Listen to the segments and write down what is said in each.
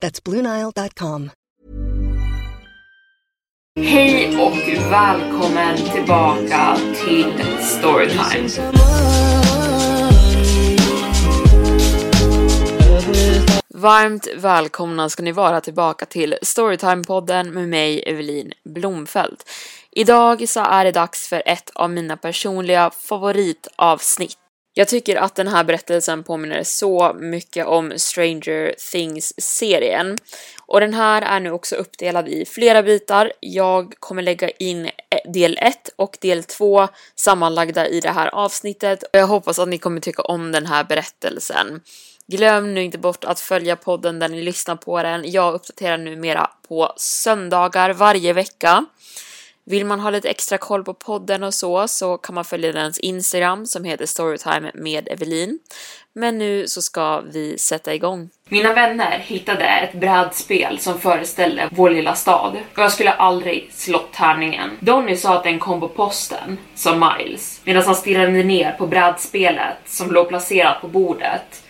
That's BlueNile.com. Hej och välkommen tillbaka till Storytime. Varmt välkomna ska ni vara tillbaka till Storytime-podden med mig, Evelin Blomfelt. Idag så är det dags för ett av mina personliga favoritavsnitt. Jag tycker att den här berättelsen påminner så mycket om Stranger Things-serien. Och den här är nu också uppdelad i flera bitar. Jag kommer lägga in eh, del 1 och del 2 sammanlagda i det här avsnittet och jag hoppas att ni kommer tycka om den här berättelsen. Glöm nu inte bort att följa podden där ni lyssnar på den. Jag uppdaterar numera på söndagar varje vecka. Vill man ha lite extra koll på podden och så så kan man följa dens Instagram som heter Storytime med Evelin. Men nu så ska vi sätta igång. Mina vänner hittade ett brädspel som föreställde vår lilla stad och jag skulle aldrig slått tärningen. Donny sa att den kom på posten, sa Miles, medan han stirrade ner på brädspelet som låg placerat på bordet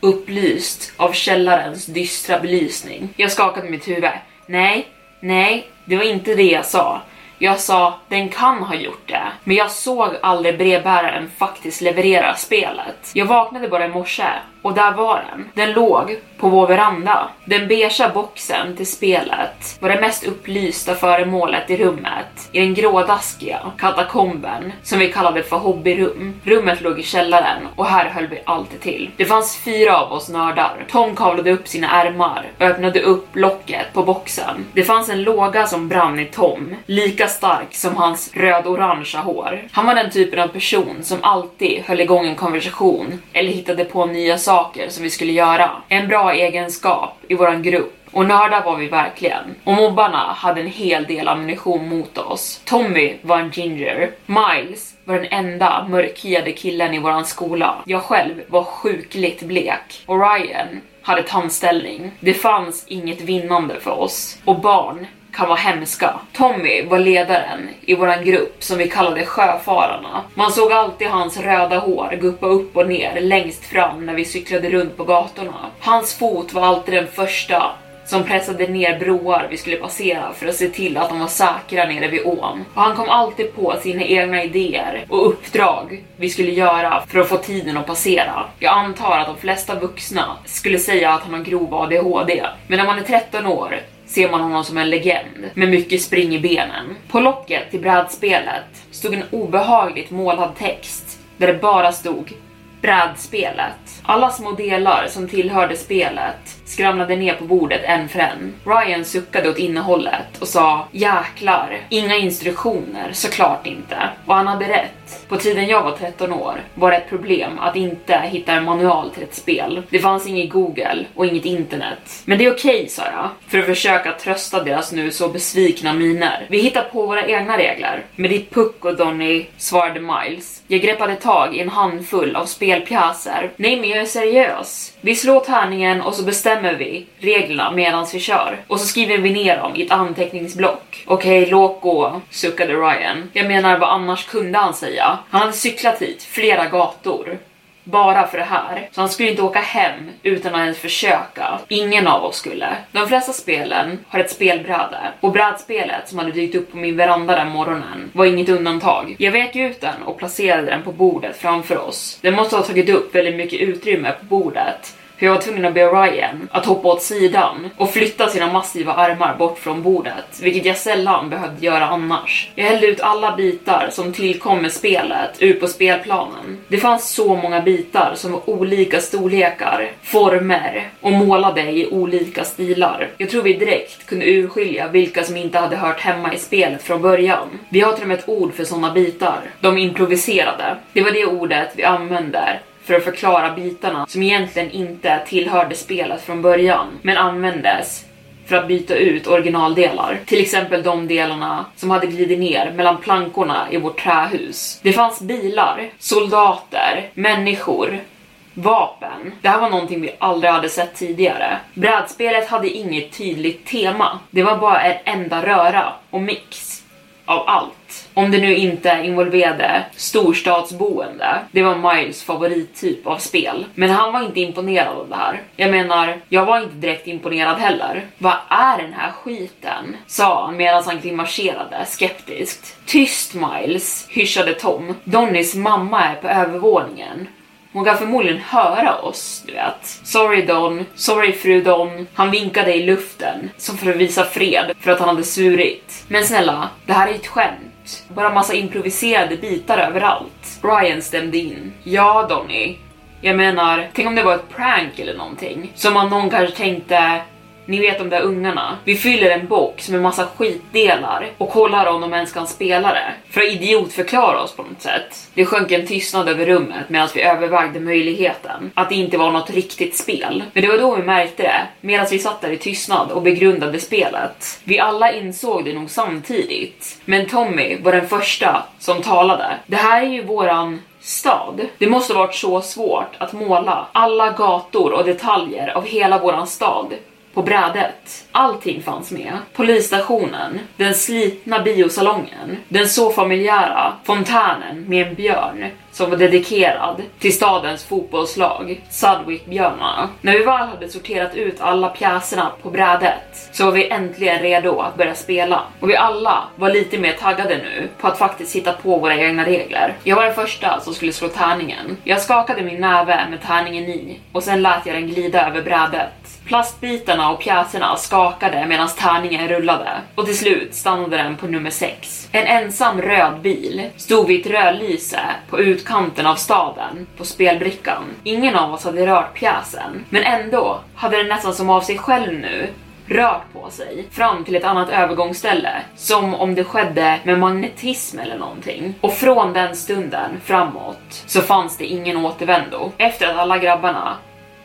upplyst av källarens dystra belysning. Jag skakade mitt huvud. Nej, nej, det var inte det jag sa. Jag sa, den kan ha gjort det, men jag såg aldrig brevbäraren faktiskt leverera spelet. Jag vaknade bara i morse och där var den. Den låg på vår veranda. Den beigea boxen till spelet var det mest upplysta föremålet i rummet i den grådaskiga katakomben som vi kallade för hobbyrum. Rummet låg i källaren och här höll vi alltid till. Det fanns fyra av oss nördar. Tom kavlade upp sina ärmar och öppnade upp locket på boxen. Det fanns en låga som brann i Tom, lika stark som hans röd-orangea hår. Han var den typen av person som alltid höll igång en konversation eller hittade på nya saker saker som vi skulle göra. En bra egenskap i våran grupp och nördar var vi verkligen. Och mobbarna hade en hel del ammunition mot oss. Tommy var en ginger. Miles var den enda mörkhyade killen i våran skola. Jag själv var sjukligt blek. Och Ryan hade tandställning. Det fanns inget vinnande för oss. Och barn kan vara hemska. Tommy var ledaren i våran grupp som vi kallade Sjöfararna. Man såg alltid hans röda hår guppa upp och ner längst fram när vi cyklade runt på gatorna. Hans fot var alltid den första som pressade ner broar vi skulle passera för att se till att de var säkra nere vid ån. Och han kom alltid på sina egna idéer och uppdrag vi skulle göra för att få tiden att passera. Jag antar att de flesta vuxna skulle säga att han har grov ADHD, men när man är 13 år ser man honom som en legend med mycket spring i benen. På locket till brädspelet stod en obehagligt målad text där det bara stod brädspelet. Alla små delar som tillhörde spelet skramlade ner på bordet en för en. Ryan suckade åt innehållet och sa jäklar, inga instruktioner, såklart inte. Och han hade rätt. På tiden jag var 13 år var det ett problem att inte hitta en manual till ett spel. Det fanns inget Google och inget internet. Men det är okej, okay, sa jag, för att försöka trösta deras nu så besvikna miner. Vi hittar på våra egna regler. Med ditt puck och Donny, svarade Miles. Jag greppade tag i en handfull av spelpjäser. Nej, men jag är seriös. Vi slår tärningen och så bestämmer vi reglerna medan vi kör. Och så skriver vi ner dem i ett anteckningsblock. Okej, okay, låt gå, suckade Ryan. Jag menar, vad annars kunde han säga? Han hade cyklat hit flera gator bara för det här. Så han skulle inte åka hem utan att ens försöka. Ingen av oss skulle. De flesta spelen har ett spelbräde och brädspelet som hade dykt upp på min veranda den morgonen var inget undantag. Jag vek ut den och placerade den på bordet framför oss. Den måste ha tagit upp väldigt mycket utrymme på bordet hur jag var tvungen att be Ryan att hoppa åt sidan och flytta sina massiva armar bort från bordet, vilket jag sällan behövde göra annars. Jag hällde ut alla bitar som tillkom med spelet ut på spelplanen. Det fanns så många bitar som var olika storlekar, former och målade i olika stilar. Jag tror vi direkt kunde urskilja vilka som inte hade hört hemma i spelet från början. Vi har till och med ett ord för sådana bitar. De improviserade. Det var det ordet vi använde för att förklara bitarna som egentligen inte tillhörde spelet från början, men användes för att byta ut originaldelar. Till exempel de delarna som hade glidit ner mellan plankorna i vårt trähus. Det fanns bilar, soldater, människor, vapen. Det här var någonting vi aldrig hade sett tidigare. Brädspelet hade inget tydligt tema. Det var bara en enda röra och mix av allt. Om det nu inte involverade storstadsboende. Det var Miles favorittyp av spel. Men han var inte imponerad av det här. Jag menar, jag var inte direkt imponerad heller. Vad är den här skiten? Sa han medan han grimaserade skeptiskt. Tyst Miles, hyschade Tom. Donnys mamma är på övervåningen. Hon kan förmodligen höra oss, du vet. Sorry Don, sorry fru Don. Han vinkade i luften, som för att visa fred, för att han hade svurit. Men snälla, det här är ett skämt. Bara massa improviserade bitar överallt. Brian stämde in. Ja, Donny. Jag menar, tänk om det var ett prank eller någonting. Som om någon kanske tänkte ni vet de där ungarna. Vi fyller en box med massa skitdelar och kollar om de ens kan spela det. För att idiotförklara oss på något sätt. Det sjönk en tystnad över rummet medan vi övervägde möjligheten att det inte var något riktigt spel. Men det var då vi märkte det, medan vi satt där i tystnad och begrundade spelet. Vi alla insåg det nog samtidigt. Men Tommy var den första som talade. Det här är ju våran stad. Det måste varit så svårt att måla alla gator och detaljer av hela våran stad på brädet. Allting fanns med. Polisstationen, den slitna biosalongen, den så familjära fontänen med en björn som var dedikerad till stadens fotbollslag, Sudwick-björnarna. När vi väl hade sorterat ut alla pjäserna på brädet så var vi äntligen redo att börja spela. Och vi alla var lite mer taggade nu på att faktiskt hitta på våra egna regler. Jag var den första som skulle slå tärningen. Jag skakade min näve med tärningen i och sen lät jag den glida över brädet. Plastbitarna och pjäserna skakade medan tärningen rullade och till slut stannade den på nummer 6. En ensam röd bil stod vid ett rödlyse på utkanten av staden på spelbrickan. Ingen av oss hade rört pjäsen, men ändå hade den nästan som av sig själv nu rört på sig fram till ett annat övergångsställe som om det skedde med magnetism eller någonting. Och från den stunden framåt så fanns det ingen återvändo. Efter att alla grabbarna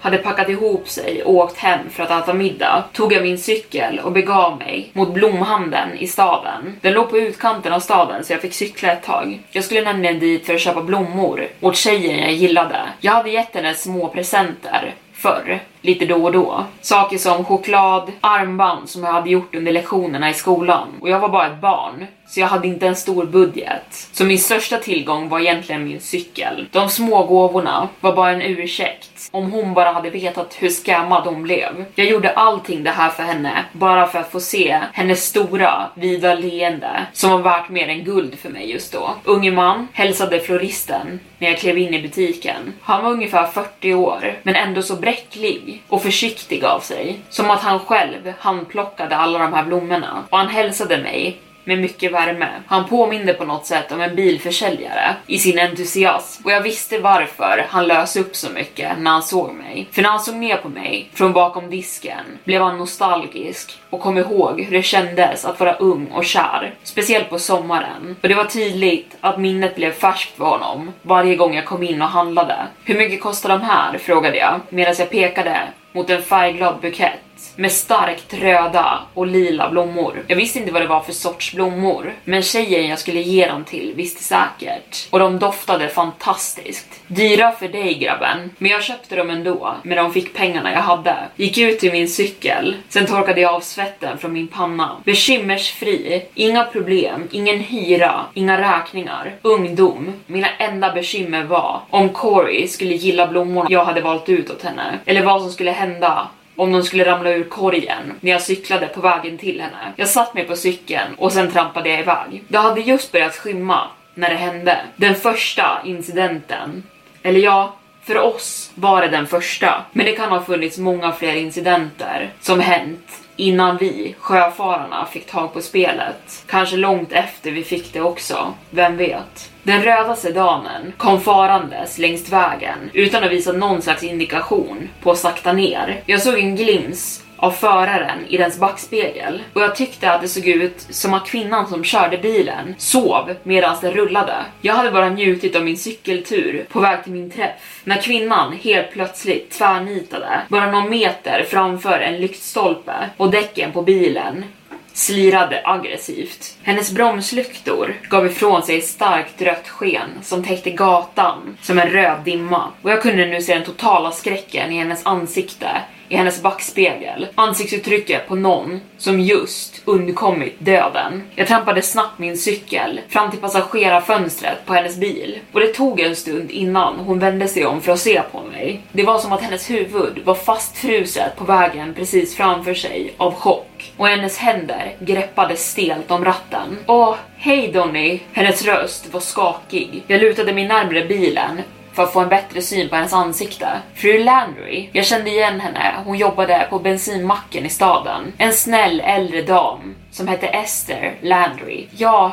hade packat ihop sig och åkt hem för att äta middag tog jag min cykel och begav mig mot blomhandeln i staden. Den låg på utkanten av staden så jag fick cykla ett tag. Jag skulle nämligen dit för att köpa blommor åt tjejen jag gillade. Jag hade gett henne små presenter förr, lite då och då. Saker som choklad, armband som jag hade gjort under lektionerna i skolan. Och jag var bara ett barn, så jag hade inte en stor budget. Så min största tillgång var egentligen min cykel. De små gåvorna var bara en ursäkt om hon bara hade vetat hur skammad hon blev. Jag gjorde allting det här för henne bara för att få se hennes stora, vida leende som var värt mer än guld för mig just då. Unge man hälsade floristen när jag klev in i butiken. Han var ungefär 40 år, men ändå så bräcklig och försiktig av sig. Som att han själv handplockade alla de här blommorna. Och han hälsade mig med mycket värme. Han påminde på något sätt om en bilförsäljare i sin entusiasm och jag visste varför han lös upp så mycket när han såg mig. För när han såg ner på mig från bakom disken blev han nostalgisk och kom ihåg hur det kändes att vara ung och kär, speciellt på sommaren. Och det var tydligt att minnet blev färskt för honom varje gång jag kom in och handlade. Hur mycket kostar de här? frågade jag medan jag pekade mot en färgglad bukett med starkt röda och lila blommor. Jag visste inte vad det var för sorts blommor, men tjejen jag skulle ge dem till visste säkert. Och de doftade fantastiskt. Dyra för dig grabben, men jag köpte dem ändå med de fick pengarna jag hade. Gick ut till min cykel, sen torkade jag av svetten från min panna. Bekymmersfri, inga problem, ingen hyra, inga räkningar, ungdom. Mina enda bekymmer var om Corey skulle gilla blommorna jag hade valt ut åt henne, eller vad som skulle hända om de skulle ramla ur korgen när jag cyklade på vägen till henne. Jag satt mig på cykeln och sen trampade jag iväg. Det hade just börjat skymma när det hände. Den första incidenten. Eller ja, För oss var det den första, men det kan ha funnits många fler incidenter som hänt innan vi, sjöfararna, fick tag på spelet. Kanske långt efter vi fick det också, vem vet? Den röda sedanen kom farandes längs vägen utan att visa någon slags indikation på att sakta ner. Jag såg en glimt av föraren i dens backspegel och jag tyckte att det såg ut som att kvinnan som körde bilen sov medan den rullade. Jag hade bara njutit av min cykeltur på väg till min träff när kvinnan helt plötsligt tvärnitade bara någon meter framför en lyktstolpe och däcken på bilen slirade aggressivt. Hennes bromslyktor gav ifrån sig ett starkt rött sken som täckte gatan som en röd dimma och jag kunde nu se den totala skräcken i hennes ansikte i hennes backspegel. Ansiktsuttrycket på någon som just undkommit döden. Jag trampade snabbt min cykel fram till passagerarfönstret på hennes bil och det tog en stund innan hon vände sig om för att se på mig. Det var som att hennes huvud var fastfruset på vägen precis framför sig av chock och hennes händer greppade stelt om ratten. Åh, hej Donny! Hennes röst var skakig. Jag lutade mig närmre bilen för att få en bättre syn på hennes ansikte. Fru Landry. Jag kände igen henne. Hon jobbade på bensinmacken i staden. En snäll äldre dam som hette Esther Landry. Ja,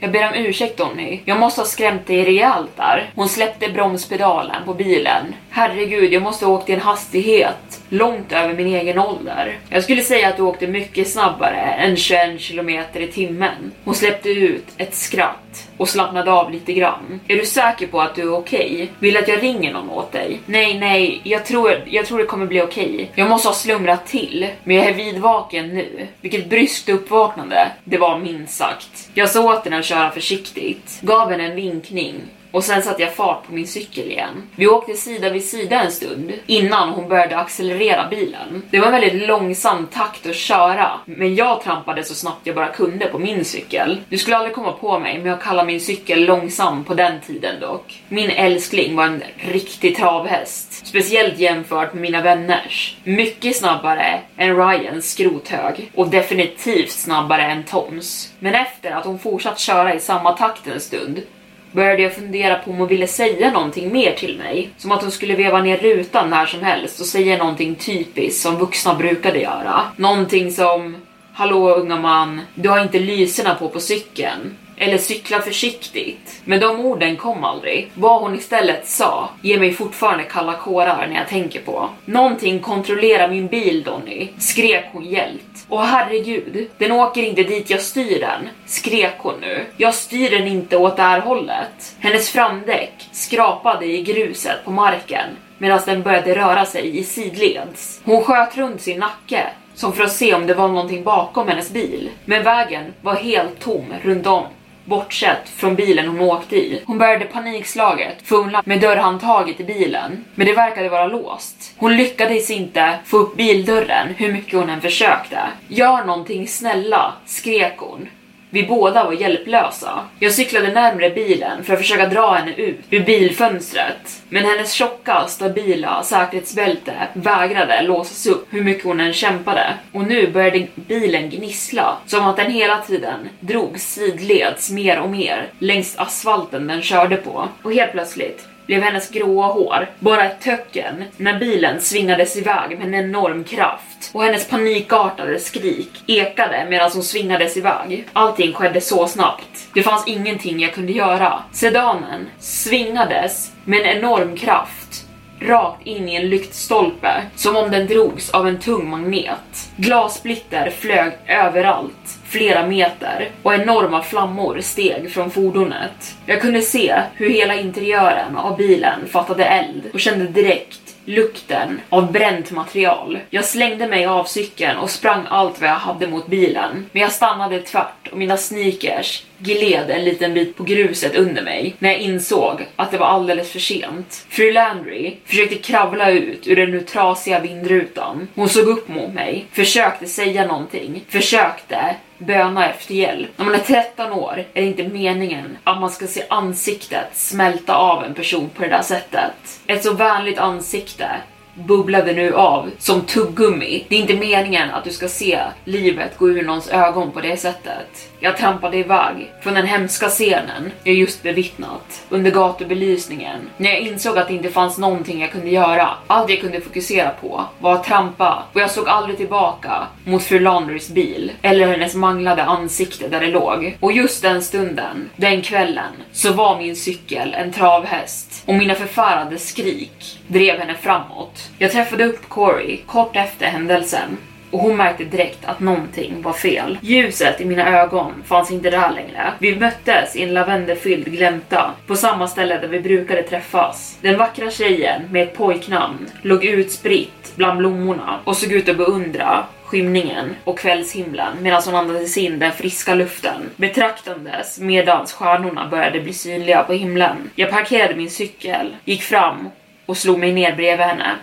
jag ber om ursäkt Donny. Jag måste ha skrämt dig rejält där. Hon släppte bromspedalen på bilen. Herregud, jag måste ha åkt i en hastighet långt över min egen ålder. Jag skulle säga att du åkte mycket snabbare än 21 kilometer i timmen. Hon släppte ut ett skratt och slappnade av lite grann. Är du säker på att du är okej? Okay? Vill att jag ringer någon åt dig? Nej, nej, jag tror, jag tror det kommer bli okej. Okay. Jag måste ha slumrat till, men jag är vidvaken nu. Vilket bryskt uppvaknande det var minst sagt. Jag sa åt henne att köra försiktigt, gav henne en vinkning och sen satte jag fart på min cykel igen. Vi åkte sida vid sida en stund innan hon började accelerera bilen. Det var en väldigt långsam takt att köra, men jag trampade så snabbt jag bara kunde på min cykel. Du skulle aldrig komma på mig men jag kallar min cykel långsam på den tiden dock. Min älskling var en riktig travhäst, speciellt jämfört med mina vänners. Mycket snabbare än Ryans skrothög och definitivt snabbare än Toms. Men efter att hon fortsatt köra i samma takt en stund började jag fundera på om hon ville säga någonting mer till mig. Som att hon skulle veva ner rutan när som helst och säga någonting typiskt som vuxna brukade göra. Någonting som Hallå unga man, du har inte lyserna på på cykeln. Eller cykla försiktigt. Men de orden kom aldrig. Vad hon istället sa ger mig fortfarande kalla kårar när jag tänker på. Någonting kontrollerar min bil Donny, skrek hon hjält. Åh herregud, den åker inte dit jag styr den, skrek hon nu. Jag styr den inte åt det här hållet. Hennes framdäck skrapade i gruset på marken medan den började röra sig i sidleds. Hon sköt runt sin nacke som för att se om det var någonting bakom hennes bil. Men vägen var helt tom runt om bortsett från bilen hon åkte i. Hon började panikslaget fumla med dörrhandtaget i bilen, men det verkade vara låst. Hon lyckades inte få upp bildörren hur mycket hon än försökte. Gör någonting snälla, skrek hon. Vi båda var hjälplösa. Jag cyklade närmre bilen för att försöka dra henne ut ur bilfönstret. Men hennes tjocka, stabila säkerhetsbälte vägrade låsas upp hur mycket hon än kämpade. Och nu började bilen gnissla, som att den hela tiden drog sidleds mer och mer längs asfalten den körde på. Och helt plötsligt blev hennes gråa hår bara ett töcken när bilen svingades iväg med en enorm kraft och hennes panikartade skrik ekade medan hon svingades iväg. Allting skedde så snabbt. Det fanns ingenting jag kunde göra. Sedanen svingades med en enorm kraft rakt in i en lyktstolpe som om den drogs av en tung magnet. Glassplitter flög överallt flera meter och enorma flammor steg från fordonet. Jag kunde se hur hela interiören av bilen fattade eld och kände direkt lukten av bränt material. Jag slängde mig av cykeln och sprang allt vad jag hade mot bilen. Men jag stannade tvärt och mina sneakers gled en liten bit på gruset under mig när jag insåg att det var alldeles för sent. Fru Landry försökte kravla ut ur den nu trasiga vindrutan. Hon såg upp mot mig, försökte säga någonting, försökte böna efter hjälp. När man är 13 år är det inte meningen att man ska se ansiktet smälta av en person på det där sättet. Ett så vänligt ansikte bubblade nu av som tuggummi. Det är inte meningen att du ska se livet gå ur någons ögon på det sättet. Jag trampade iväg från den hemska scenen jag just bevittnat under gatubelysningen när jag insåg att det inte fanns någonting jag kunde göra. Allt jag kunde fokusera på var att trampa och jag såg aldrig tillbaka mot fru Landers bil eller hennes manglade ansikte där det låg. Och just den stunden, den kvällen, så var min cykel en travhäst och mina förfärade skrik drev henne framåt. Jag träffade upp Corey kort efter händelsen och hon märkte direkt att någonting var fel. Ljuset i mina ögon fanns inte där längre. Vi möttes i en lavendelfylld glänta på samma ställe där vi brukade träffas. Den vackra tjejen med ett pojknamn låg utspritt bland blommorna och såg ut att beundra skymningen och kvällshimlen medan hon andades in den friska luften betraktandes medans stjärnorna började bli synliga på himlen. Jag parkerade min cykel, gick fram och slog mig ner bredvid henne.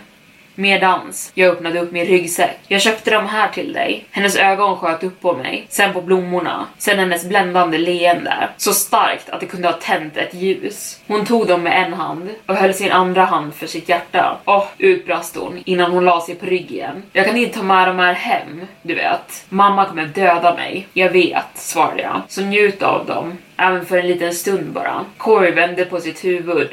Medans jag öppnade upp min ryggsäck. Jag köpte de här till dig. Hennes ögon sköt upp på mig, sen på blommorna, sen hennes bländande leende. Så starkt att det kunde ha tänt ett ljus. Hon tog dem med en hand och höll sin andra hand för sitt hjärta. Åh, utbrast hon innan hon la sig på rygg igen. Jag kan inte ta med de här hem, du vet. Mamma kommer döda mig. Jag vet, svarade jag. Så njut av dem. Även för en liten stund bara. Corey vände på sitt huvud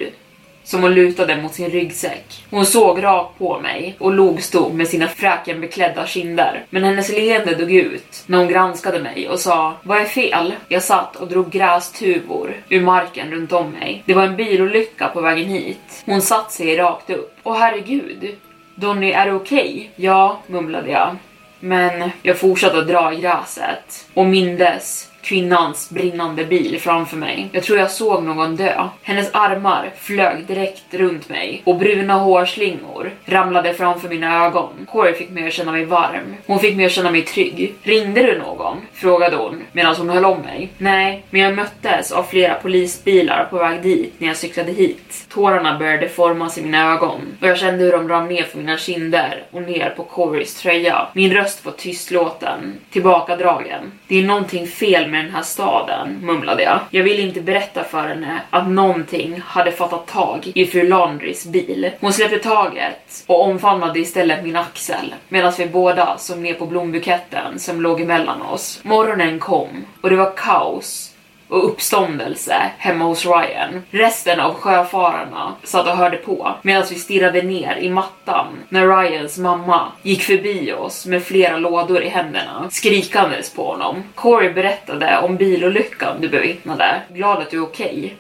som hon lutade mot sin ryggsäck. Hon såg rakt på mig och log stod med sina fräkenbeklädda kinder. Men hennes leende dog ut när hon granskade mig och sa Vad är fel? Jag satt och drog grästuvor ur marken runt om mig. Det var en bilolycka på vägen hit. Hon satt sig rakt upp. Åh herregud. Donny, är du okej? Okay? Ja, mumlade jag. Men jag fortsatte att dra i gräset och mindes kvinnans brinnande bil framför mig. Jag tror jag såg någon dö. Hennes armar flög direkt runt mig och bruna hårslingor ramlade framför mina ögon. Corey fick mig att känna mig varm. Hon fick mig att känna mig trygg. Ringde du någon? Frågade hon medan hon höll om mig. Nej, men jag möttes av flera polisbilar på väg dit när jag cyklade hit. Tårarna började formas i mina ögon och jag kände hur de rann ner för mina kinder och ner på Corys tröja. Min röst var tystlåten, tillbakadragen. Det är någonting fel med den här staden, mumlade jag. Jag ville inte berätta för henne att någonting hade fattat tag i fru Landrys bil. Hon släppte taget och omfamnade istället min axel medan vi båda såg ner på blombuketten som låg emellan oss. Morgonen kom och det var kaos och uppståndelse hemma hos Ryan. Resten av sjöfararna satt och hörde på medan vi stirrade ner i mattan när Ryans mamma gick förbi oss med flera lådor i händerna, skrikandes på honom. Corey berättade om bilolyckan du bevittnade. Glad att du är okej. Okay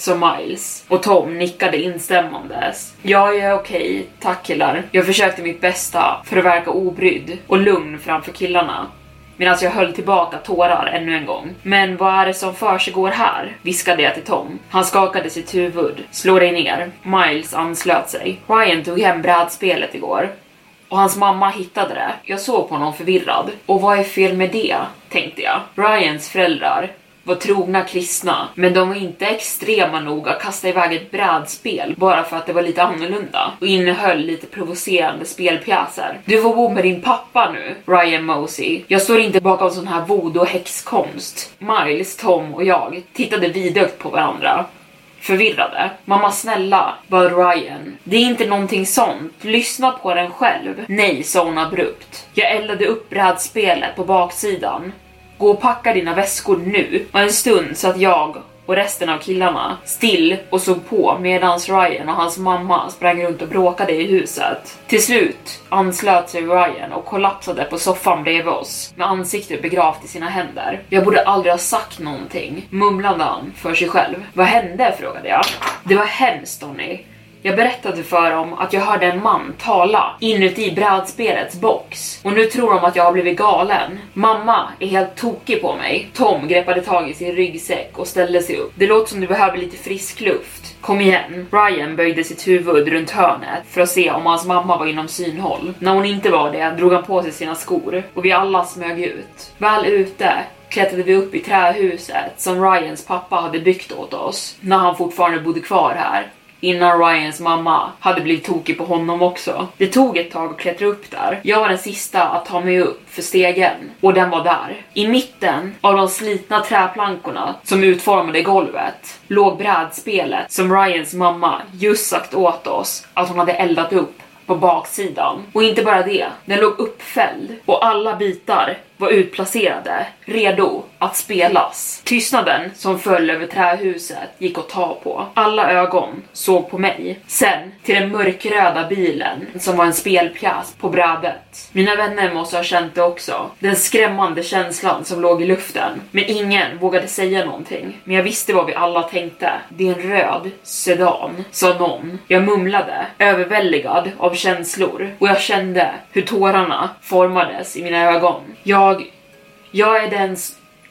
som Miles. Och Tom nickade instämmandes. Ja, jag är okej, tack killar. Jag försökte mitt bästa för att verka obrydd och lugn framför killarna medan jag höll tillbaka tårar ännu en gång. Men vad är det som försiggår här? viskade jag till Tom. Han skakade sitt huvud. Slå dig ner. Miles anslöt sig. Ryan tog hem brädspelet igår och hans mamma hittade det. Jag såg på honom förvirrad. Och vad är fel med det? tänkte jag. Ryans föräldrar var trogna kristna, men de var inte extrema nog att kasta iväg ett brädspel bara för att det var lite annorlunda och innehöll lite provocerande spelpjäser. Du får bo med din pappa nu, Ryan Mosey. Jag står inte bakom sån här voodoo häxkonst. Miles, Tom och jag tittade vidögt på varandra förvirrade. Mamma snälla, bad Ryan. Det är inte någonting sånt. Lyssna på den själv. Nej, sa hon abrupt. Jag eldade upp brädspelet på baksidan Gå och packa dina väskor nu. Och en stund satt jag och resten av killarna still och såg på medans Ryan och hans mamma sprang runt och bråkade i huset. Till slut anslöt sig Ryan och kollapsade på soffan bredvid oss med ansiktet begravt i sina händer. Jag borde aldrig ha sagt någonting, mumlade han för sig själv. Vad hände? frågade jag. Det var hemskt Donny. Jag berättade för dem att jag hörde en man tala inuti brädspelets box och nu tror de att jag har blivit galen. Mamma är helt tokig på mig. Tom greppade tag i sin ryggsäck och ställde sig upp. Det låter som du behöver lite frisk luft. Kom igen. Ryan böjde sitt huvud runt hörnet för att se om hans mamma var inom synhåll. När hon inte var det drog han på sig sina skor och vi alla smög ut. Väl ute klättrade vi upp i trähuset som Ryans pappa hade byggt åt oss när han fortfarande bodde kvar här innan Ryans mamma hade blivit tokig på honom också. Det tog ett tag att klättra upp där. Jag var den sista att ta mig upp för stegen och den var där. I mitten av de slitna träplankorna som utformade golvet låg brädspelet som Ryans mamma just sagt åt oss att hon hade eldat upp på baksidan. Och inte bara det, den låg uppfälld och alla bitar var utplacerade, redo att spelas. Tystnaden som föll över trähuset gick att ta på. Alla ögon såg på mig. Sen till den mörkröda bilen som var en spelpjäs på brädet. Mina vänner måste ha känt det också. Den skrämmande känslan som låg i luften. Men ingen vågade säga någonting. Men jag visste vad vi alla tänkte. Det är en röd sedan, sa någon. Jag mumlade, överväldigad av känslor. Och jag kände hur tårarna formades i mina ögon. Jag... Jag Jag är den...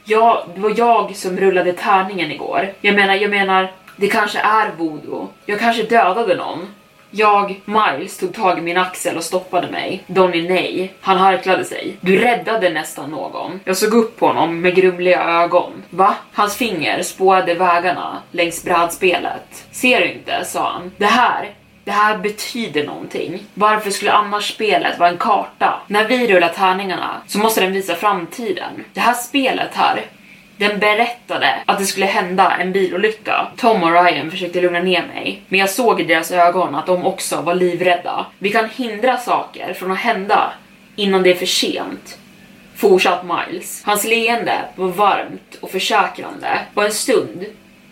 Jag, det var jag som rullade tärningen igår. Jag menar, jag menar, det kanske är voodoo. Jag kanske dödade någon. Jag, Miles, tog tag i min axel och stoppade mig. Donny nej. Han harklade sig. Du räddade nästan någon. Jag såg upp på honom med grumliga ögon. Va? Hans finger spårade vägarna längs brädspelet. Ser du inte? sa han. Det här det här betyder någonting. Varför skulle annars spelet vara en karta? När vi rullar tärningarna så måste den visa framtiden. Det här spelet här, den berättade att det skulle hända en bilolycka. Tom och Ryan försökte lugna ner mig, men jag såg i deras ögon att de också var livrädda. Vi kan hindra saker från att hända innan det är för sent. Fortsatt Miles. Hans leende var varmt och försäkrande På en stund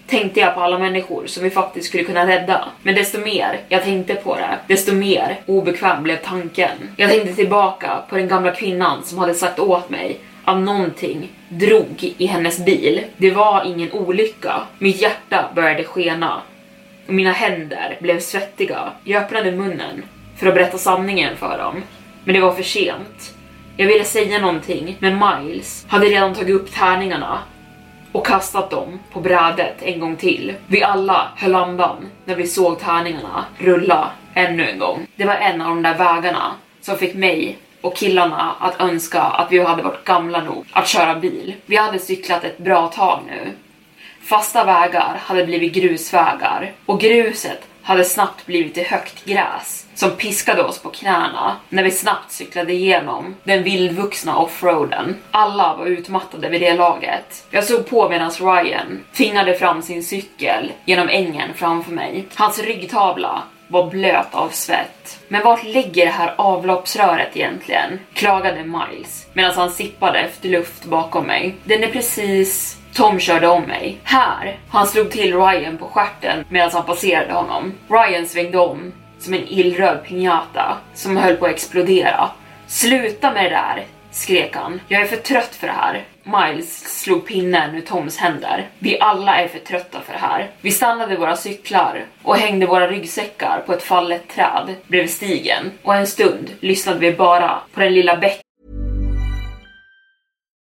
tänkte jag på alla människor som vi faktiskt skulle kunna rädda. Men desto mer jag tänkte på det, desto mer obekväm blev tanken. Jag tänkte tillbaka på den gamla kvinnan som hade sagt åt mig att någonting drog i hennes bil. Det var ingen olycka. Mitt hjärta började skena. Och mina händer blev svettiga. Jag öppnade munnen för att berätta sanningen för dem. Men det var för sent. Jag ville säga någonting, men Miles hade redan tagit upp tärningarna och kastat dem på brädet en gång till. Vi alla höll andan när vi såg tärningarna rulla ännu en gång. Det var en av de där vägarna som fick mig och killarna att önska att vi hade varit gamla nog att köra bil. Vi hade cyklat ett bra tag nu. Fasta vägar hade blivit grusvägar och gruset hade snabbt blivit till högt gräs som piskade oss på knäna när vi snabbt cyklade igenom den vildvuxna offroaden. Alla var utmattade vid det laget. Jag såg på medan Ryan tvingade fram sin cykel genom ängen framför mig. Hans ryggtavla var blöt av svett. Men vart ligger det här avloppsröret egentligen? Klagade Miles medan han sippade efter luft bakom mig. Den är precis Tom körde om mig. Här! Han slog till Ryan på stjärten medan han passerade honom. Ryan svängde om som en illröd piñata som höll på att explodera. Sluta med det där! skrek han. Jag är för trött för det här. Miles slog pinnen ur Toms händer. Vi alla är för trötta för det här. Vi stannade våra cyklar och hängde våra ryggsäckar på ett fallet träd bredvid stigen och en stund lyssnade vi bara på den lilla bäcken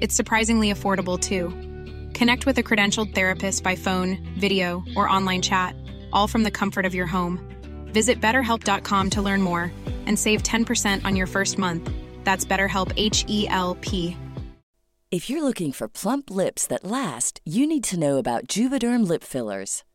It's surprisingly affordable too. Connect with a credentialed therapist by phone, video, or online chat, all from the comfort of your home. Visit betterhelp.com to learn more and save 10% on your first month. That's BetterHelp H E L P. If you're looking for plump lips that last, you need to know about Juvederm lip fillers.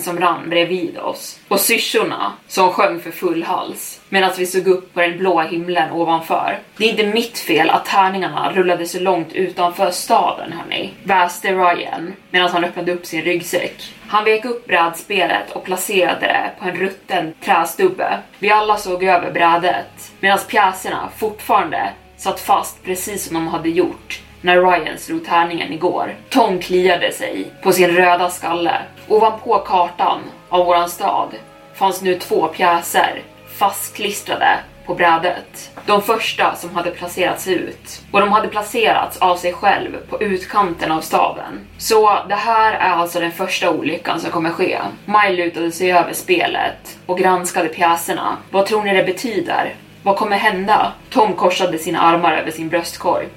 Som rann bredvid oss och syrsorna som sjöng för full hals medan vi såg upp på den blåa himlen ovanför. Det är inte mitt fel att tärningarna rullade så långt utanför staden hörni, väste Ryan medan han öppnade upp sin ryggsäck. Han vek upp brädspelet och placerade det på en rutten trästubbe. Vi alla såg över brädet medan pjäserna fortfarande satt fast precis som de hade gjort när Ryan slog tärningen igår. Tom kliade sig på sin röda skalle. Ovanpå kartan av våran stad fanns nu två pjäser fastklistrade på brädet. De första som hade placerats ut. Och de hade placerats av sig själv på utkanten av staden. Så det här är alltså den första olyckan som kommer ske. Maj lutade sig över spelet och granskade pjäserna. Vad tror ni det betyder? Vad kommer hända? Tom korsade sina armar över sin bröstkorg.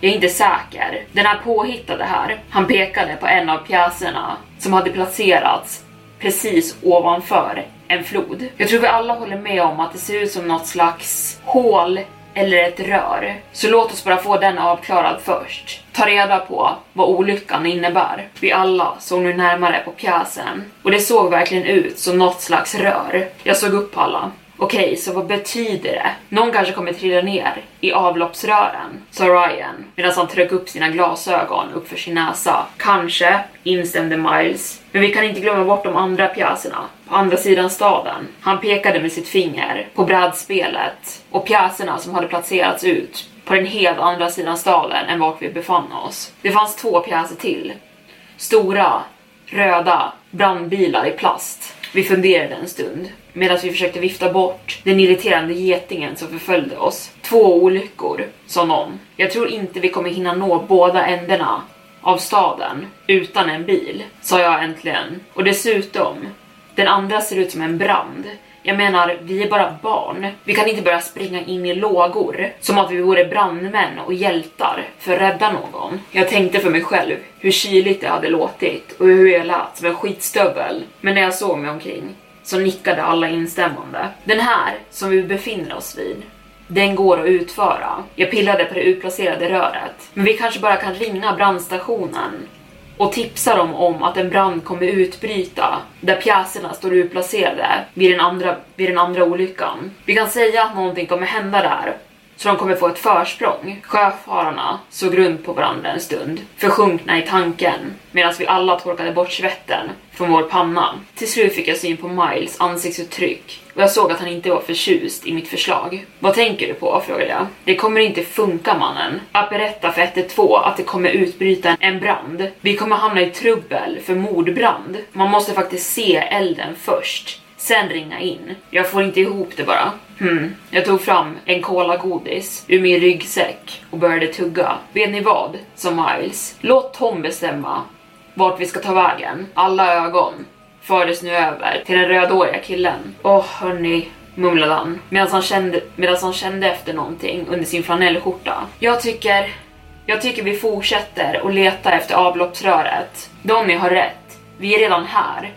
Jag är inte säker. Den här påhittade här. Han pekade på en av pjäserna som hade placerats precis ovanför en flod. Jag tror vi alla håller med om att det ser ut som något slags hål eller ett rör. Så låt oss bara få den avklarad först. Ta reda på vad olyckan innebär. Vi alla såg nu närmare på pjäsen och det såg verkligen ut som något slags rör. Jag såg upp alla. Okej, så vad betyder det? Någon kanske kommer trilla ner i avloppsrören, sa Ryan medan han tryckte upp sina glasögon uppför sin näsa. Kanske, instämde Miles. Men vi kan inte glömma bort de andra pjäserna på andra sidan staden. Han pekade med sitt finger på brädspelet och pjäserna som hade placerats ut på den helt andra sidan staden än vart vi befann oss. Det fanns två pjäser till. Stora, röda brandbilar i plast. Vi funderade en stund medan vi försökte vifta bort den irriterande getingen som förföljde oss. Två olyckor, sa någon. Jag tror inte vi kommer hinna nå båda ändarna av staden utan en bil, sa jag äntligen. Och dessutom, den andra ser ut som en brand. Jag menar, vi är bara barn. Vi kan inte börja springa in i lågor som att vi vore brandmän och hjältar för att rädda någon. Jag tänkte för mig själv hur kyligt det hade låtit och hur jag lät som en skitstövel. Men när jag såg mig omkring så nickade alla instämmande. Den här som vi befinner oss vid den går att utföra. Jag pillade på det utplacerade röret. Men vi kanske bara kan ringa brandstationen och tipsa dem om att en brand kommer utbryta där pjäserna står utplacerade vid den andra, vid den andra olyckan. Vi kan säga att någonting kommer hända där så de kommer få ett försprång. Sjöfararna såg runt på varandra en stund, försjunkna i tanken, medan vi alla torkade bort svetten från vår panna. Till slut fick jag syn på Miles ansiktsuttryck och jag såg att han inte var förtjust i mitt förslag. Vad tänker du på? frågade jag. Det kommer inte funka mannen. Att berätta för 112 att det kommer utbryta en brand. Vi kommer hamna i trubbel för mordbrand. Man måste faktiskt se elden först sen ringa in. Jag får inte ihop det bara. Hmm. Jag tog fram en kolagodis ur min ryggsäck och började tugga. Vet ni vad? sa Miles. Låt Tom bestämma vart vi ska ta vägen. Alla ögon fördes nu över till den rödhåriga killen. Åh oh, hörni, mumlade han medan han, kände, medan han kände efter någonting under sin flanellskjorta. Jag tycker, jag tycker vi fortsätter och leta efter avloppsröret. Donny har rätt. Vi är redan här.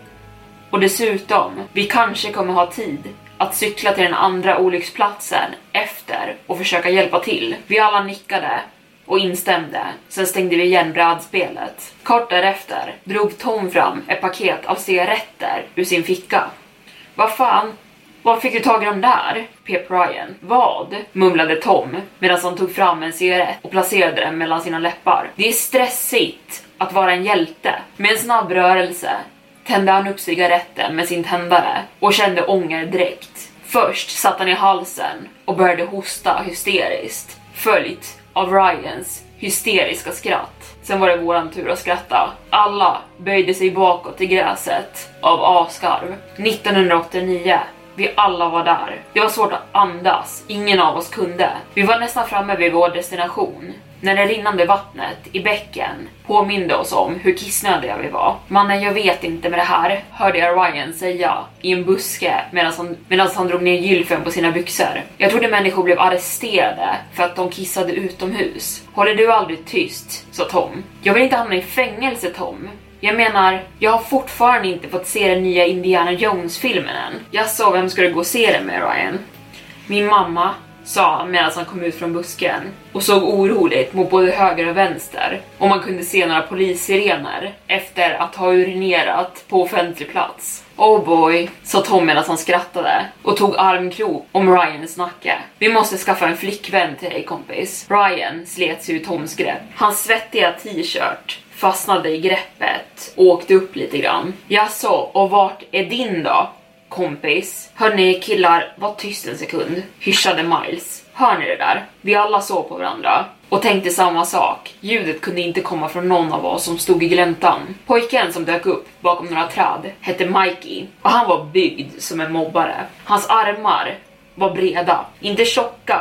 Och dessutom, vi kanske kommer ha tid att cykla till den andra olycksplatsen efter och försöka hjälpa till. Vi alla nickade och instämde. Sen stängde vi igen brädspelet. Kort därefter drog Tom fram ett paket av cigaretter ur sin ficka. Vad fan, Var fick du tag i dem där? Pep Ryan. Vad? Mumlade Tom medan han tog fram en cigarett och placerade den mellan sina läppar. Det är stressigt att vara en hjälte. Med en snabb rörelse tände han upp cigaretten med sin tändare och kände ånger direkt. Först satt han i halsen och började hosta hysteriskt, följt av Ryans hysteriska skratt. Sen var det våran tur att skratta. Alla böjde sig bakåt i gräset av asgarv. 1989 vi alla var där. Det var svårt att andas, ingen av oss kunde. Vi var nästan framme vid vår destination när det rinnande vattnet i bäcken påminde oss om hur kissnödiga vi var. Mannen, jag vet inte med det här, hörde jag Ryan säga i en buske medan han, han drog ner gylfen på sina byxor. Jag trodde människor blev arresterade för att de kissade utomhus. Håller du aldrig tyst? sa Tom. Jag vill inte hamna i fängelse Tom. Jag menar, jag har fortfarande inte fått se den nya Indiana Jones-filmen än. Jag sa vem ska du gå och se den med Ryan? Min mamma, sa han medan han kom ut från busken och såg oroligt mot både höger och vänster och man kunde se några polissirener efter att ha urinerat på offentlig plats. Oh boy, sa Tom medan han skrattade och tog armkrok om Ryans nacke. Vi måste skaffa en flickvän till dig kompis. Ryan slet sig ur Toms grepp. Hans svettiga t-shirt fastnade i greppet och åkte upp lite grann. Jaså, och vart är din då? Kompis. Hörni killar, var tyst en sekund, hyschade Miles. Hör ni det där? Vi alla såg på varandra och tänkte samma sak. Ljudet kunde inte komma från någon av oss som stod i gläntan. Pojken som dök upp bakom några träd hette Mikey och han var byggd som en mobbare. Hans armar var breda, inte tjocka,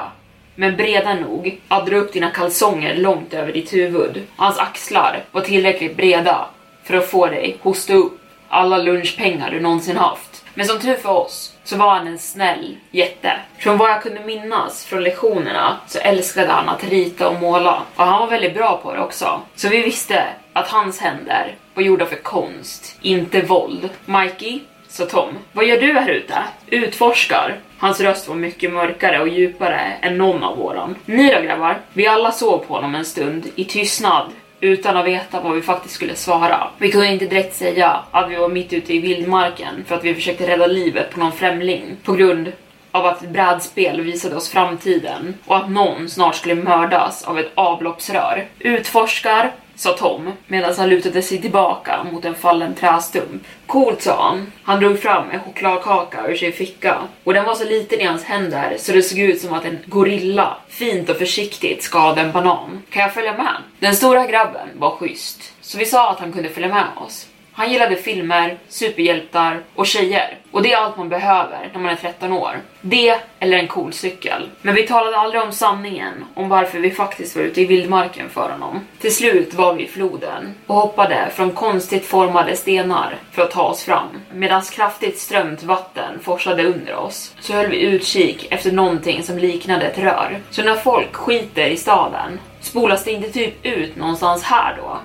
men breda nog att dra upp dina kalsonger långt över ditt huvud. Hans axlar var tillräckligt breda för att få dig hosta upp alla lunchpengar du någonsin haft. Men som tur för oss så var han en snäll jätte. Från vad jag kunde minnas från lektionerna så älskade han att rita och måla och han var väldigt bra på det också. Så vi visste att hans händer var gjorda för konst, inte våld. Mikey, sa Tom, vad gör du här ute? Utforskar. Hans röst var mycket mörkare och djupare än någon av våran. Ni då grabbar? Vi alla såg på honom en stund i tystnad utan att veta vad vi faktiskt skulle svara. Vi kunde inte direkt säga att vi var mitt ute i vildmarken för att vi försökte rädda livet på någon främling på grund av att ett brädspel visade oss framtiden och att någon snart skulle mördas av ett avloppsrör. Utforskar sa Tom medan han lutade sig tillbaka mot en fallen trästump. Coolt sa han. Han drog fram en chokladkaka ur sin ficka och den var så liten i hans händer så det såg ut som att en gorilla fint och försiktigt skadade en banan. Kan jag följa med? Den stora grabben var schysst så vi sa att han kunde följa med oss. Han gillade filmer, superhjältar och tjejer. Och det är allt man behöver när man är 13 år. Det eller en cool cykel. Men vi talade aldrig om sanningen, om varför vi faktiskt var ute i vildmarken för honom. Till slut var vi i floden och hoppade från konstigt formade stenar för att ta oss fram. Medan kraftigt strömt vatten forsade under oss så höll vi utkik efter någonting som liknade ett rör. Så när folk skiter i staden, spolas det inte typ ut någonstans här då?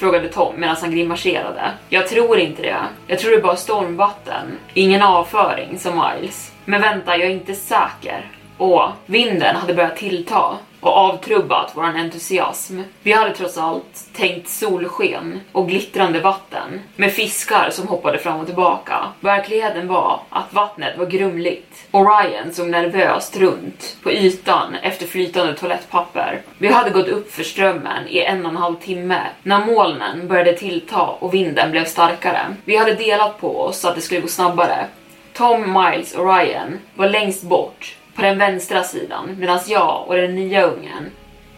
Frågade Tom medan han grimaserade. Jag tror inte det. Jag tror det är bara stormvatten. Ingen avföring, som Miles. Men vänta, jag är inte säker. Åh, vinden hade börjat tillta och avtrubbat våran entusiasm. Vi hade trots allt tänkt solsken och glittrande vatten med fiskar som hoppade fram och tillbaka. Verkligheten var att vattnet var grumligt och Ryan såg nervöst runt på ytan efter flytande toalettpapper. Vi hade gått upp för strömmen i en och en halv timme när molnen började tillta och vinden blev starkare. Vi hade delat på oss så att det skulle gå snabbare. Tom, Miles och Ryan var längst bort på den vänstra sidan medan jag och den nya ungen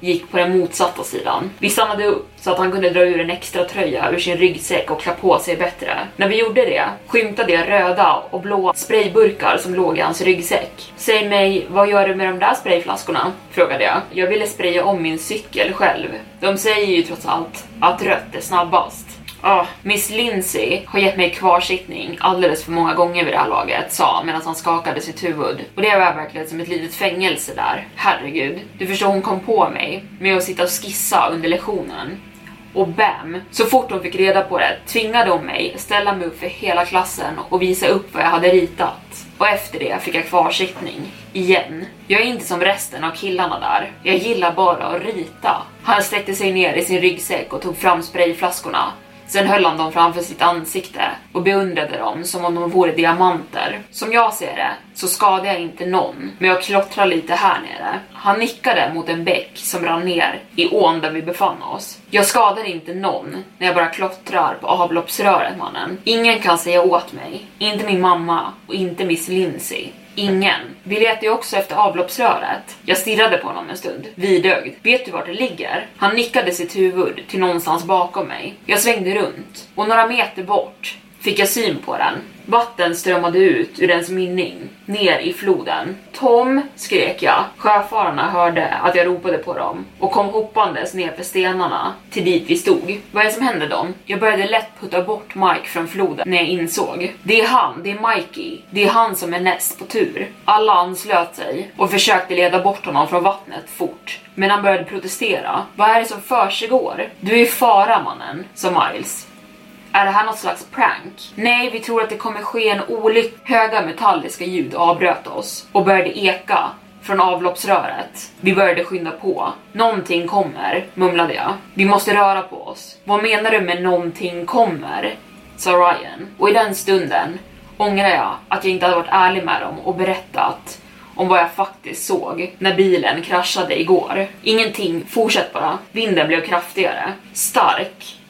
gick på den motsatta sidan. Vi stannade upp så att han kunde dra ur en extra tröja ur sin ryggsäck och klä på sig bättre. När vi gjorde det skymtade jag röda och blåa sprayburkar som låg i hans ryggsäck. Säg mig, vad gör du med de där sprayflaskorna? Frågade jag. Jag ville spraya om min cykel själv. De säger ju trots allt att rött är snabbast. Ah, Miss Lindsay har gett mig kvarsittning alldeles för många gånger vid det här laget, sa han medan han skakade sitt huvud. Och det var verkligen som ett litet fängelse där. Herregud. Du förstår, hon kom på mig med att sitta och skissa under lektionen. Och bam! Så fort hon fick reda på det tvingade hon mig ställa mig upp för hela klassen och visa upp vad jag hade ritat. Och efter det fick jag kvarsittning. Igen. Jag är inte som resten av killarna där. Jag gillar bara att rita. Han sträckte sig ner i sin ryggsäck och tog fram sprayflaskorna Sen höll han dem framför sitt ansikte och beundrade dem som om de vore diamanter. Som jag ser det så skadade jag inte någon, men jag klottrade lite här nere. Han nickade mot en bäck som rann ner i ån där vi befann oss. Jag skadar inte någon när jag bara klottrar på avloppsröret mannen. Ingen kan säga åt mig, inte min mamma och inte Miss Lindsay. Ingen. Vi letar ju också efter avloppsröret. Jag stirrade på honom en stund, vidögd. Vet du vart det ligger? Han nickade sitt huvud till någonstans bakom mig. Jag svängde runt och några meter bort fick jag syn på den. Vatten strömmade ut ur dens mynning, ner i floden. Tom, skrek jag. Sjöfararna hörde att jag ropade på dem och kom hoppandes ner för stenarna till dit vi stod. Vad är det som händer dem? Jag började lätt putta bort Mike från floden när jag insåg. Det är han, det är Mikey. Det är han som är näst på tur. Alla anslöt sig och försökte leda bort honom från vattnet fort. Men han började protestera. Vad är det som försiggår? Du är i fara mannen, sa Miles. Är det här något slags prank? Nej, vi tror att det kommer ske en olycka. Höga metalliska ljud avbröt oss och började eka från avloppsröret. Vi började skynda på. Någonting kommer, mumlade jag. Vi måste röra på oss. Vad menar du med någonting kommer? sa Ryan. Och i den stunden ångrar jag att jag inte hade varit ärlig med dem och berättat om vad jag faktiskt såg när bilen kraschade igår. Ingenting, fortsätt bara. Vinden blev kraftigare. Stark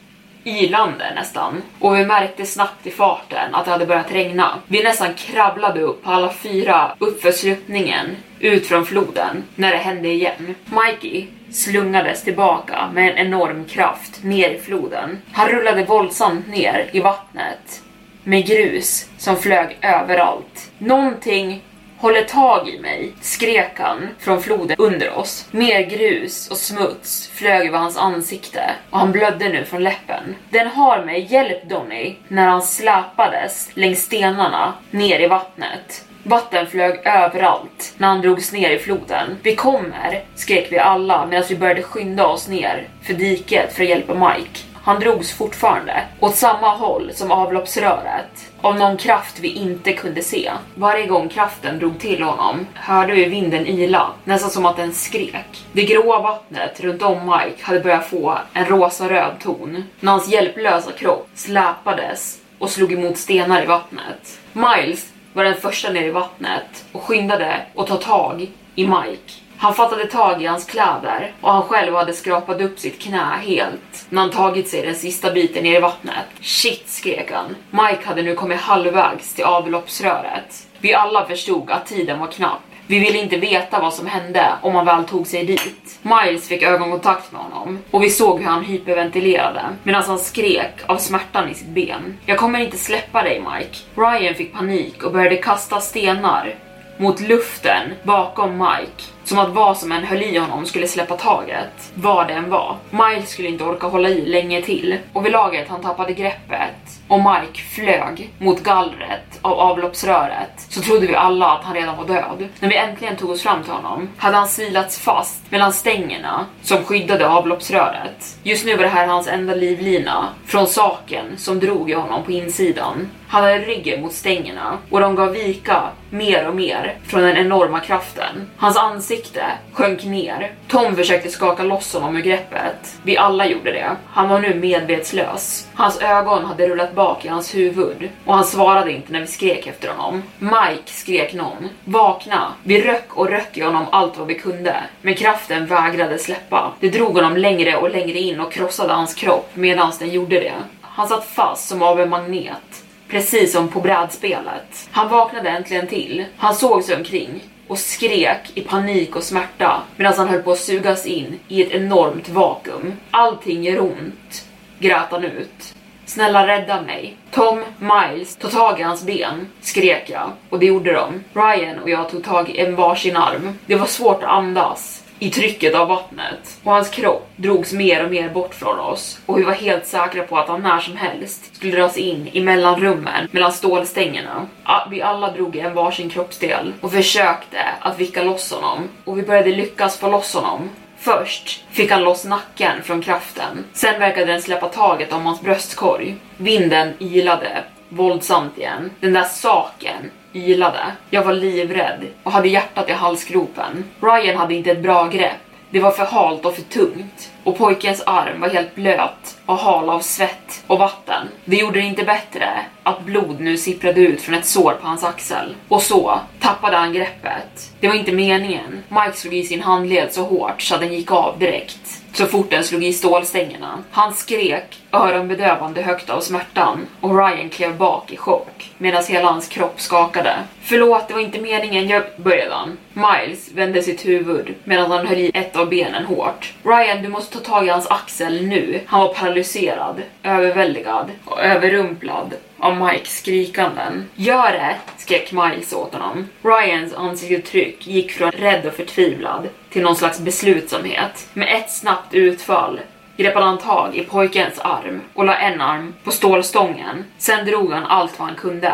ylande nästan. Och vi märkte snabbt i farten att det hade börjat regna. Vi nästan kravlade upp på alla fyra uppför sluttningen ut från floden när det hände igen. Mikey slungades tillbaka med en enorm kraft ner i floden. Han rullade våldsamt ner i vattnet med grus som flög överallt. Någonting håller tag i mig, skrek han från floden under oss. Mer grus och smuts flög över hans ansikte och han blödde nu från läppen. Den har mig, hjälp Donny, när han släpades längs stenarna ner i vattnet. Vatten flög överallt när han drogs ner i floden. Vi kommer, skrek vi alla medan vi började skynda oss ner för diket för att hjälpa Mike. Han drogs fortfarande åt samma håll som avloppsröret av någon kraft vi inte kunde se. Varje gång kraften drog till honom hörde vi vinden ila, nästan som att den skrek. Det gråa vattnet runt om Mike hade börjat få en rosa-röd ton när hans hjälplösa kropp släpades och slog emot stenar i vattnet. Miles var den första ner i vattnet och skyndade att ta tag i Mike. Han fattade tag i hans kläder och han själv hade skrapat upp sitt knä helt när han tagit sig den sista biten ner i vattnet. Shit, skrek han. Mike hade nu kommit halvvägs till avloppsröret. Vi alla förstod att tiden var knapp. Vi ville inte veta vad som hände om han väl tog sig dit. Miles fick ögonkontakt med honom och vi såg hur han hyperventilerade medan han skrek av smärtan i sitt ben. Jag kommer inte släppa dig Mike. Ryan fick panik och började kasta stenar mot luften bakom Mike. Som att vad som än höll i honom skulle släppa taget, vad det än var. Miles skulle inte orka hålla i länge till och vid laget han tappade greppet och Mike flög mot gallret av avloppsröret så trodde vi alla att han redan var död. När vi äntligen tog oss fram till honom hade han silats fast mellan stängerna som skyddade avloppsröret. Just nu var det här hans enda livlina från saken som drog i honom på insidan. Han hade ryggen mot stängerna och de gav vika mer och mer från den enorma kraften. Hans ansikte sjönk ner. Tom försökte skaka loss honom ur greppet. Vi alla gjorde det. Han var nu medvetslös. Hans ögon hade rullat bak i hans huvud och han svarade inte när vi skrek efter honom. Mike skrek någon. Vakna! Vi röck och röck i honom allt vad vi kunde, men kraften vägrade släppa. Det drog honom längre och längre in och krossade hans kropp medan den gjorde det. Han satt fast som av en magnet. Precis som på brädspelet. Han vaknade äntligen till. Han såg sig omkring och skrek i panik och smärta medan han höll på att sugas in i ett enormt vakuum. Allting gör ont, grät han ut. Snälla rädda mig. Tom, Miles, ta tag i hans ben, skrek jag och det gjorde de. Ryan och jag tog tag i en varsin arm. Det var svårt att andas i trycket av vattnet och hans kropp drogs mer och mer bort från oss och vi var helt säkra på att han när som helst skulle dras in i mellanrummen mellan stålstängerna. Vi alla drog i en varsin kroppsdel och försökte att vicka loss honom och vi började lyckas få loss honom. Först fick han loss nacken från kraften. Sen verkade den släppa taget om hans bröstkorg. Vinden ilade våldsamt igen. Den där saken ylade. Jag var livrädd och hade hjärtat i halsgropen. Ryan hade inte ett bra grepp. Det var för halt och för tungt och pojkens arm var helt blöt och hal av svett och vatten. Det gjorde det inte bättre att blod nu sipprade ut från ett sår på hans axel. Och så tappade han greppet. Det var inte meningen. Mike slog i sin handled så hårt så att den gick av direkt så fort den slog i stålstängerna. Han skrek öronbedövande högt av smärtan och Ryan klev bak i chock medan hela hans kropp skakade. Förlåt, det var inte meningen, jag började han. Miles vände sitt huvud medan han höll i ett av benen hårt. Ryan, du måste ta tag i hans axel nu. Han var paralyserad, överväldigad och överrumplad av Mikes skrikanden. Gör det! skrek Miles åt honom. Ryans ansiktsuttryck gick från rädd och förtvivlad till någon slags beslutsamhet. Med ett snabbt utfall greppade han tag i pojkens arm och la en arm på stålstången. Sen drog han allt vad han kunde.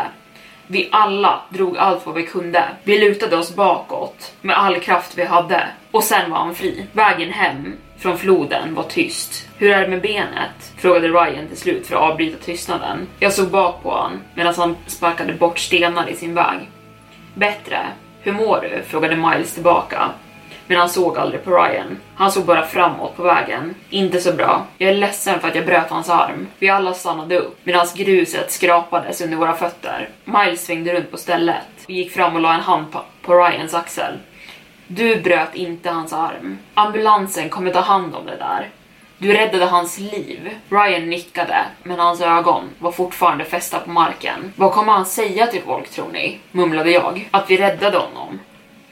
Vi alla drog allt vad vi kunde. Vi lutade oss bakåt med all kraft vi hade och sen var han fri. Vägen hem från floden var tyst. Hur är det med benet? Frågade Ryan till slut för att avbryta tystnaden. Jag såg bak på honom medan han sparkade bort stenar i sin väg. Bättre. Hur mår du? Frågade Miles tillbaka. Men han såg aldrig på Ryan. Han såg bara framåt på vägen. Inte så bra. Jag är ledsen för att jag bröt hans arm. Vi alla stannade upp medan gruset skrapades under våra fötter. Miles svängde runt på stället och gick fram och la en hand på, Ryans axel. Du bröt inte hans arm. Ambulansen kommer ta hand om det där. Du räddade hans liv. Ryan nickade, men hans ögon var fortfarande fästa på marken. Vad kommer han säga till folk tror ni? Mumlade jag. Att vi räddade honom.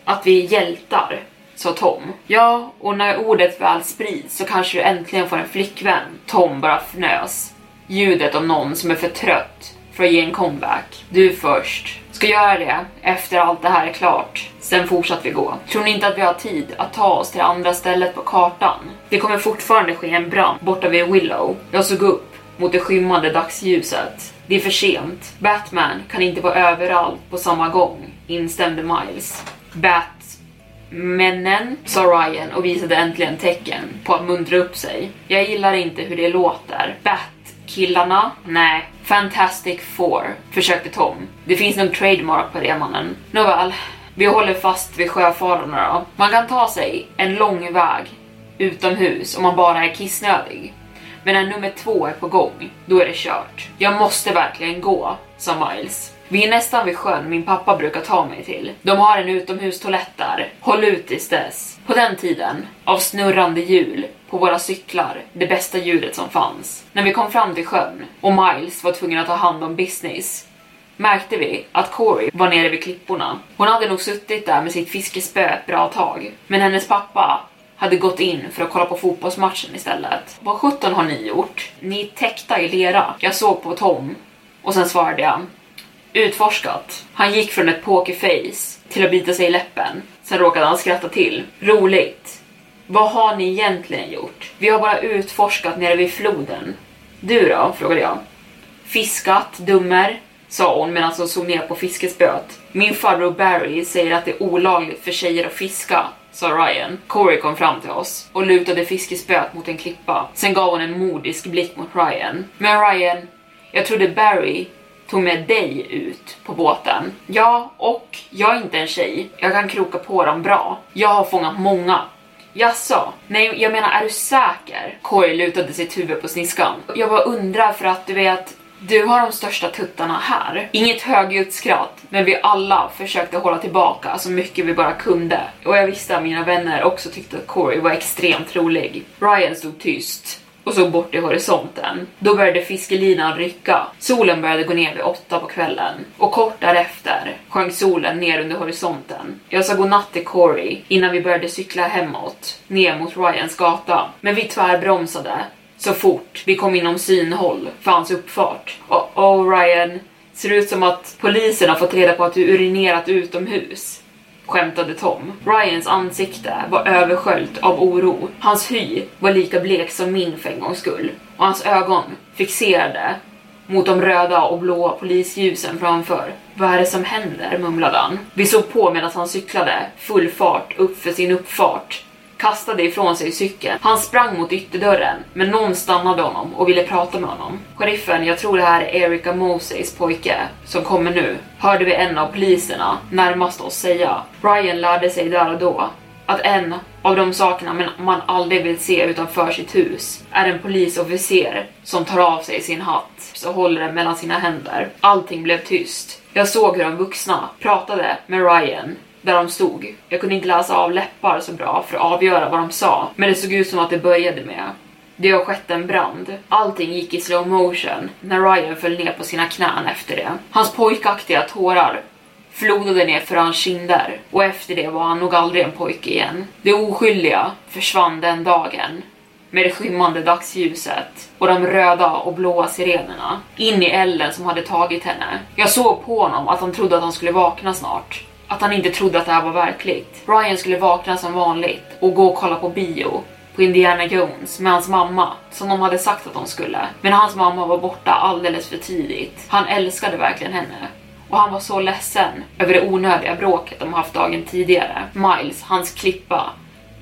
Att vi är hjältar, sa Tom. Ja, och när ordet väl sprids så kanske du äntligen får en flickvän. Tom bara fnös. Ljudet av någon som är för trött för att ge en comeback. Du först. Ska göra det efter allt det här är klart. Sen fortsätter vi gå. Tror ni inte att vi har tid att ta oss till andra stället på kartan? Det kommer fortfarande ske en brand borta vid Willow. Jag såg upp mot det skymmande dagsljuset. Det är för sent. Batman kan inte vara överallt på samma gång, instämde Miles. Batmännen, sa Ryan och visade äntligen tecken på att muntra upp sig. Jag gillar inte hur det låter. Killarna? Nej. Fantastic Four, försökte Tom. Det finns nog trademark på det mannen. Nåväl, vi håller fast vid sjöfararna då. Man kan ta sig en lång väg utomhus om man bara är kissnödig. Men när nummer två är på gång, då är det kört. Jag måste verkligen gå, sa Miles. Vi är nästan vid sjön min pappa brukar ta mig till. De har en utomhustoalett där. Håll ut tills dess. På den tiden, av snurrande hjul på våra cyklar, det bästa ljudet som fanns. När vi kom fram till sjön och Miles var tvungen att ta hand om business märkte vi att Corey var nere vid klipporna. Hon hade nog suttit där med sitt fiskespö ett bra tag, men hennes pappa hade gått in för att kolla på fotbollsmatchen istället. Vad sjutton har ni gjort? Ni är täckta i lera. Jag såg på Tom och sen svarade jag. Utforskat. Han gick från ett pokerface till att bita sig i läppen. Sen råkade han skratta till. Roligt. Vad har ni egentligen gjort? Vi har bara utforskat nere vid floden. Du då? frågade jag. Fiskat, dummer, sa hon medan hon såg ner på fiskespöet. Min farbror Barry säger att det är olagligt för tjejer att fiska, sa Ryan. Corey kom fram till oss och lutade fiskespöet mot en klippa. Sen gav hon en modisk blick mot Ryan. Men Ryan, jag trodde Barry tog med dig ut på båten. Ja, och jag är inte en tjej. Jag kan kroka på dem bra. Jag har fångat många. Jaså? Nej, jag menar är du säker? Corey lutade sitt huvud på sniskan. Jag bara undrar för att du vet, du har de största tuttarna här. Inget högljutt skratt, men vi alla försökte hålla tillbaka så mycket vi bara kunde. Och jag visste att mina vänner också tyckte att Corey var extremt rolig. Ryan stod tyst och såg bort i horisonten. Då började fiskelinan rycka. Solen började gå ner vid åtta på kvällen och kort därefter sjönk solen ner under horisonten. Jag sa godnatt till Corey innan vi började cykla hemåt, ner mot Ryans gata. Men vi tvärbromsade så fort vi kom inom synhåll för hans uppfart. Och oh Ryan, ser ut som att polisen har fått reda på att du urinerat utomhus skämtade Tom. Ryans ansikte var översköljt av oro. Hans hy var lika blek som min för en gångs skull. Och hans ögon fixerade mot de röda och blåa polisljusen framför. Vad är det som händer? mumlade han. Vi såg på medan han cyklade full fart upp för sin uppfart kastade ifrån sig cykeln. Han sprang mot ytterdörren, men någon stannade honom och ville prata med honom. Sheriffen, jag tror det här är Erika Moseys pojke som kommer nu, hörde vi en av poliserna närmast oss säga. Ryan lärde sig där och då att en av de sakerna man aldrig vill se utanför sitt hus är en polisofficer som tar av sig sin hatt och håller den mellan sina händer. Allting blev tyst. Jag såg hur de vuxna pratade med Ryan där de stod. Jag kunde inte läsa av läppar så bra för att avgöra vad de sa, men det såg ut som att det började med det har skett en brand. Allting gick i slow motion när Ryan föll ner på sina knän efter det. Hans pojkaktiga tårar flodade ner för hans kinder och efter det var han nog aldrig en pojke igen. Det oskyldiga försvann den dagen med det skymmande dagsljuset och de röda och blåa sirenerna in i elden som hade tagit henne. Jag såg på honom att han trodde att han skulle vakna snart. Att han inte trodde att det här var verkligt. Ryan skulle vakna som vanligt och gå och kolla på bio på Indiana Jones med hans mamma som de hade sagt att de skulle. Men hans mamma var borta alldeles för tidigt. Han älskade verkligen henne och han var så ledsen över det onödiga bråket de haft dagen tidigare. Miles, hans klippa,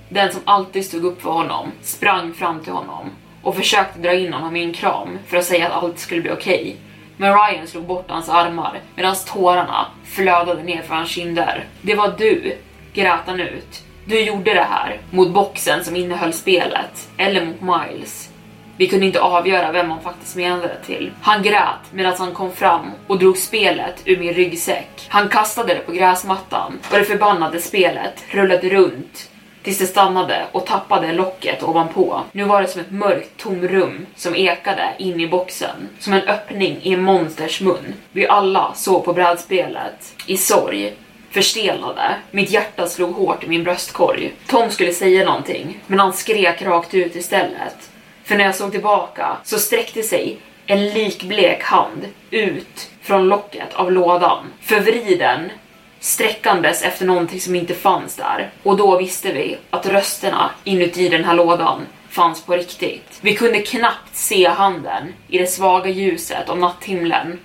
den som alltid stod upp för honom, sprang fram till honom och försökte dra in honom i en kram för att säga att allt skulle bli okej. Okay. Men Ryan slog bort hans armar medan tårarna flödade ner för hans kinder. Det var du, grät han ut. Du gjorde det här mot boxen som innehöll spelet, eller mot Miles. Vi kunde inte avgöra vem han faktiskt menade det till. Han grät medan han kom fram och drog spelet ur min ryggsäck. Han kastade det på gräsmattan och det förbannade spelet rullade runt tills det stannade och tappade locket ovanpå. Nu var det som ett mörkt tomrum som ekade in i boxen, som en öppning i en monsters mun. Vi alla såg på brädspelet i sorg förstelnade. Mitt hjärta slog hårt i min bröstkorg. Tom skulle säga någonting, men han skrek rakt ut istället. För när jag såg tillbaka så sträckte sig en likblek hand ut från locket av lådan, förvriden, sträckandes efter någonting som inte fanns där. Och då visste vi att rösterna inuti den här lådan fanns på riktigt. Vi kunde knappt se handen i det svaga ljuset av natthimlen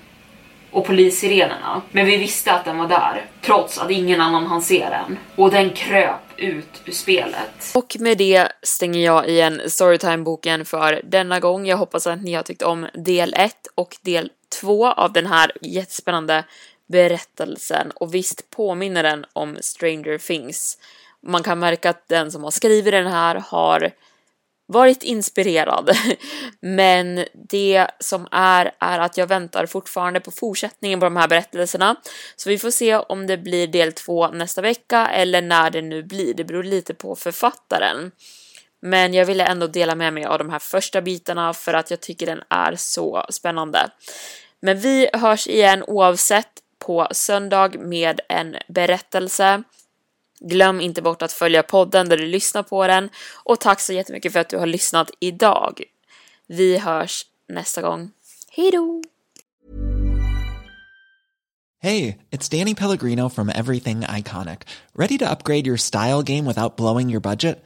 och polissirenerna. Men vi visste att den var där, trots att ingen annan hann se den. Och den kröp ut ur spelet. Och med det stänger jag igen Storytime-boken för denna gång. Jag hoppas att ni har tyckt om del 1 och del 2 av den här jättespännande berättelsen. Och visst påminner den om Stranger Things. Man kan märka att den som har skrivit den här har varit inspirerad. Men det som är, är att jag väntar fortfarande på fortsättningen på de här berättelserna. Så vi får se om det blir del två nästa vecka eller när det nu blir. Det beror lite på författaren. Men jag ville ändå dela med mig av de här första bitarna för att jag tycker den är så spännande. Men vi hörs igen oavsett på söndag med en berättelse. Glöm inte bort att följa podden där du lyssnar på den och tack så jättemycket för att du har lyssnat idag. Vi hörs nästa gång. Hej då! Hej, it's Danny Pellegrino from Everything Iconic. Ready to upgrade your style game without blowing your budget?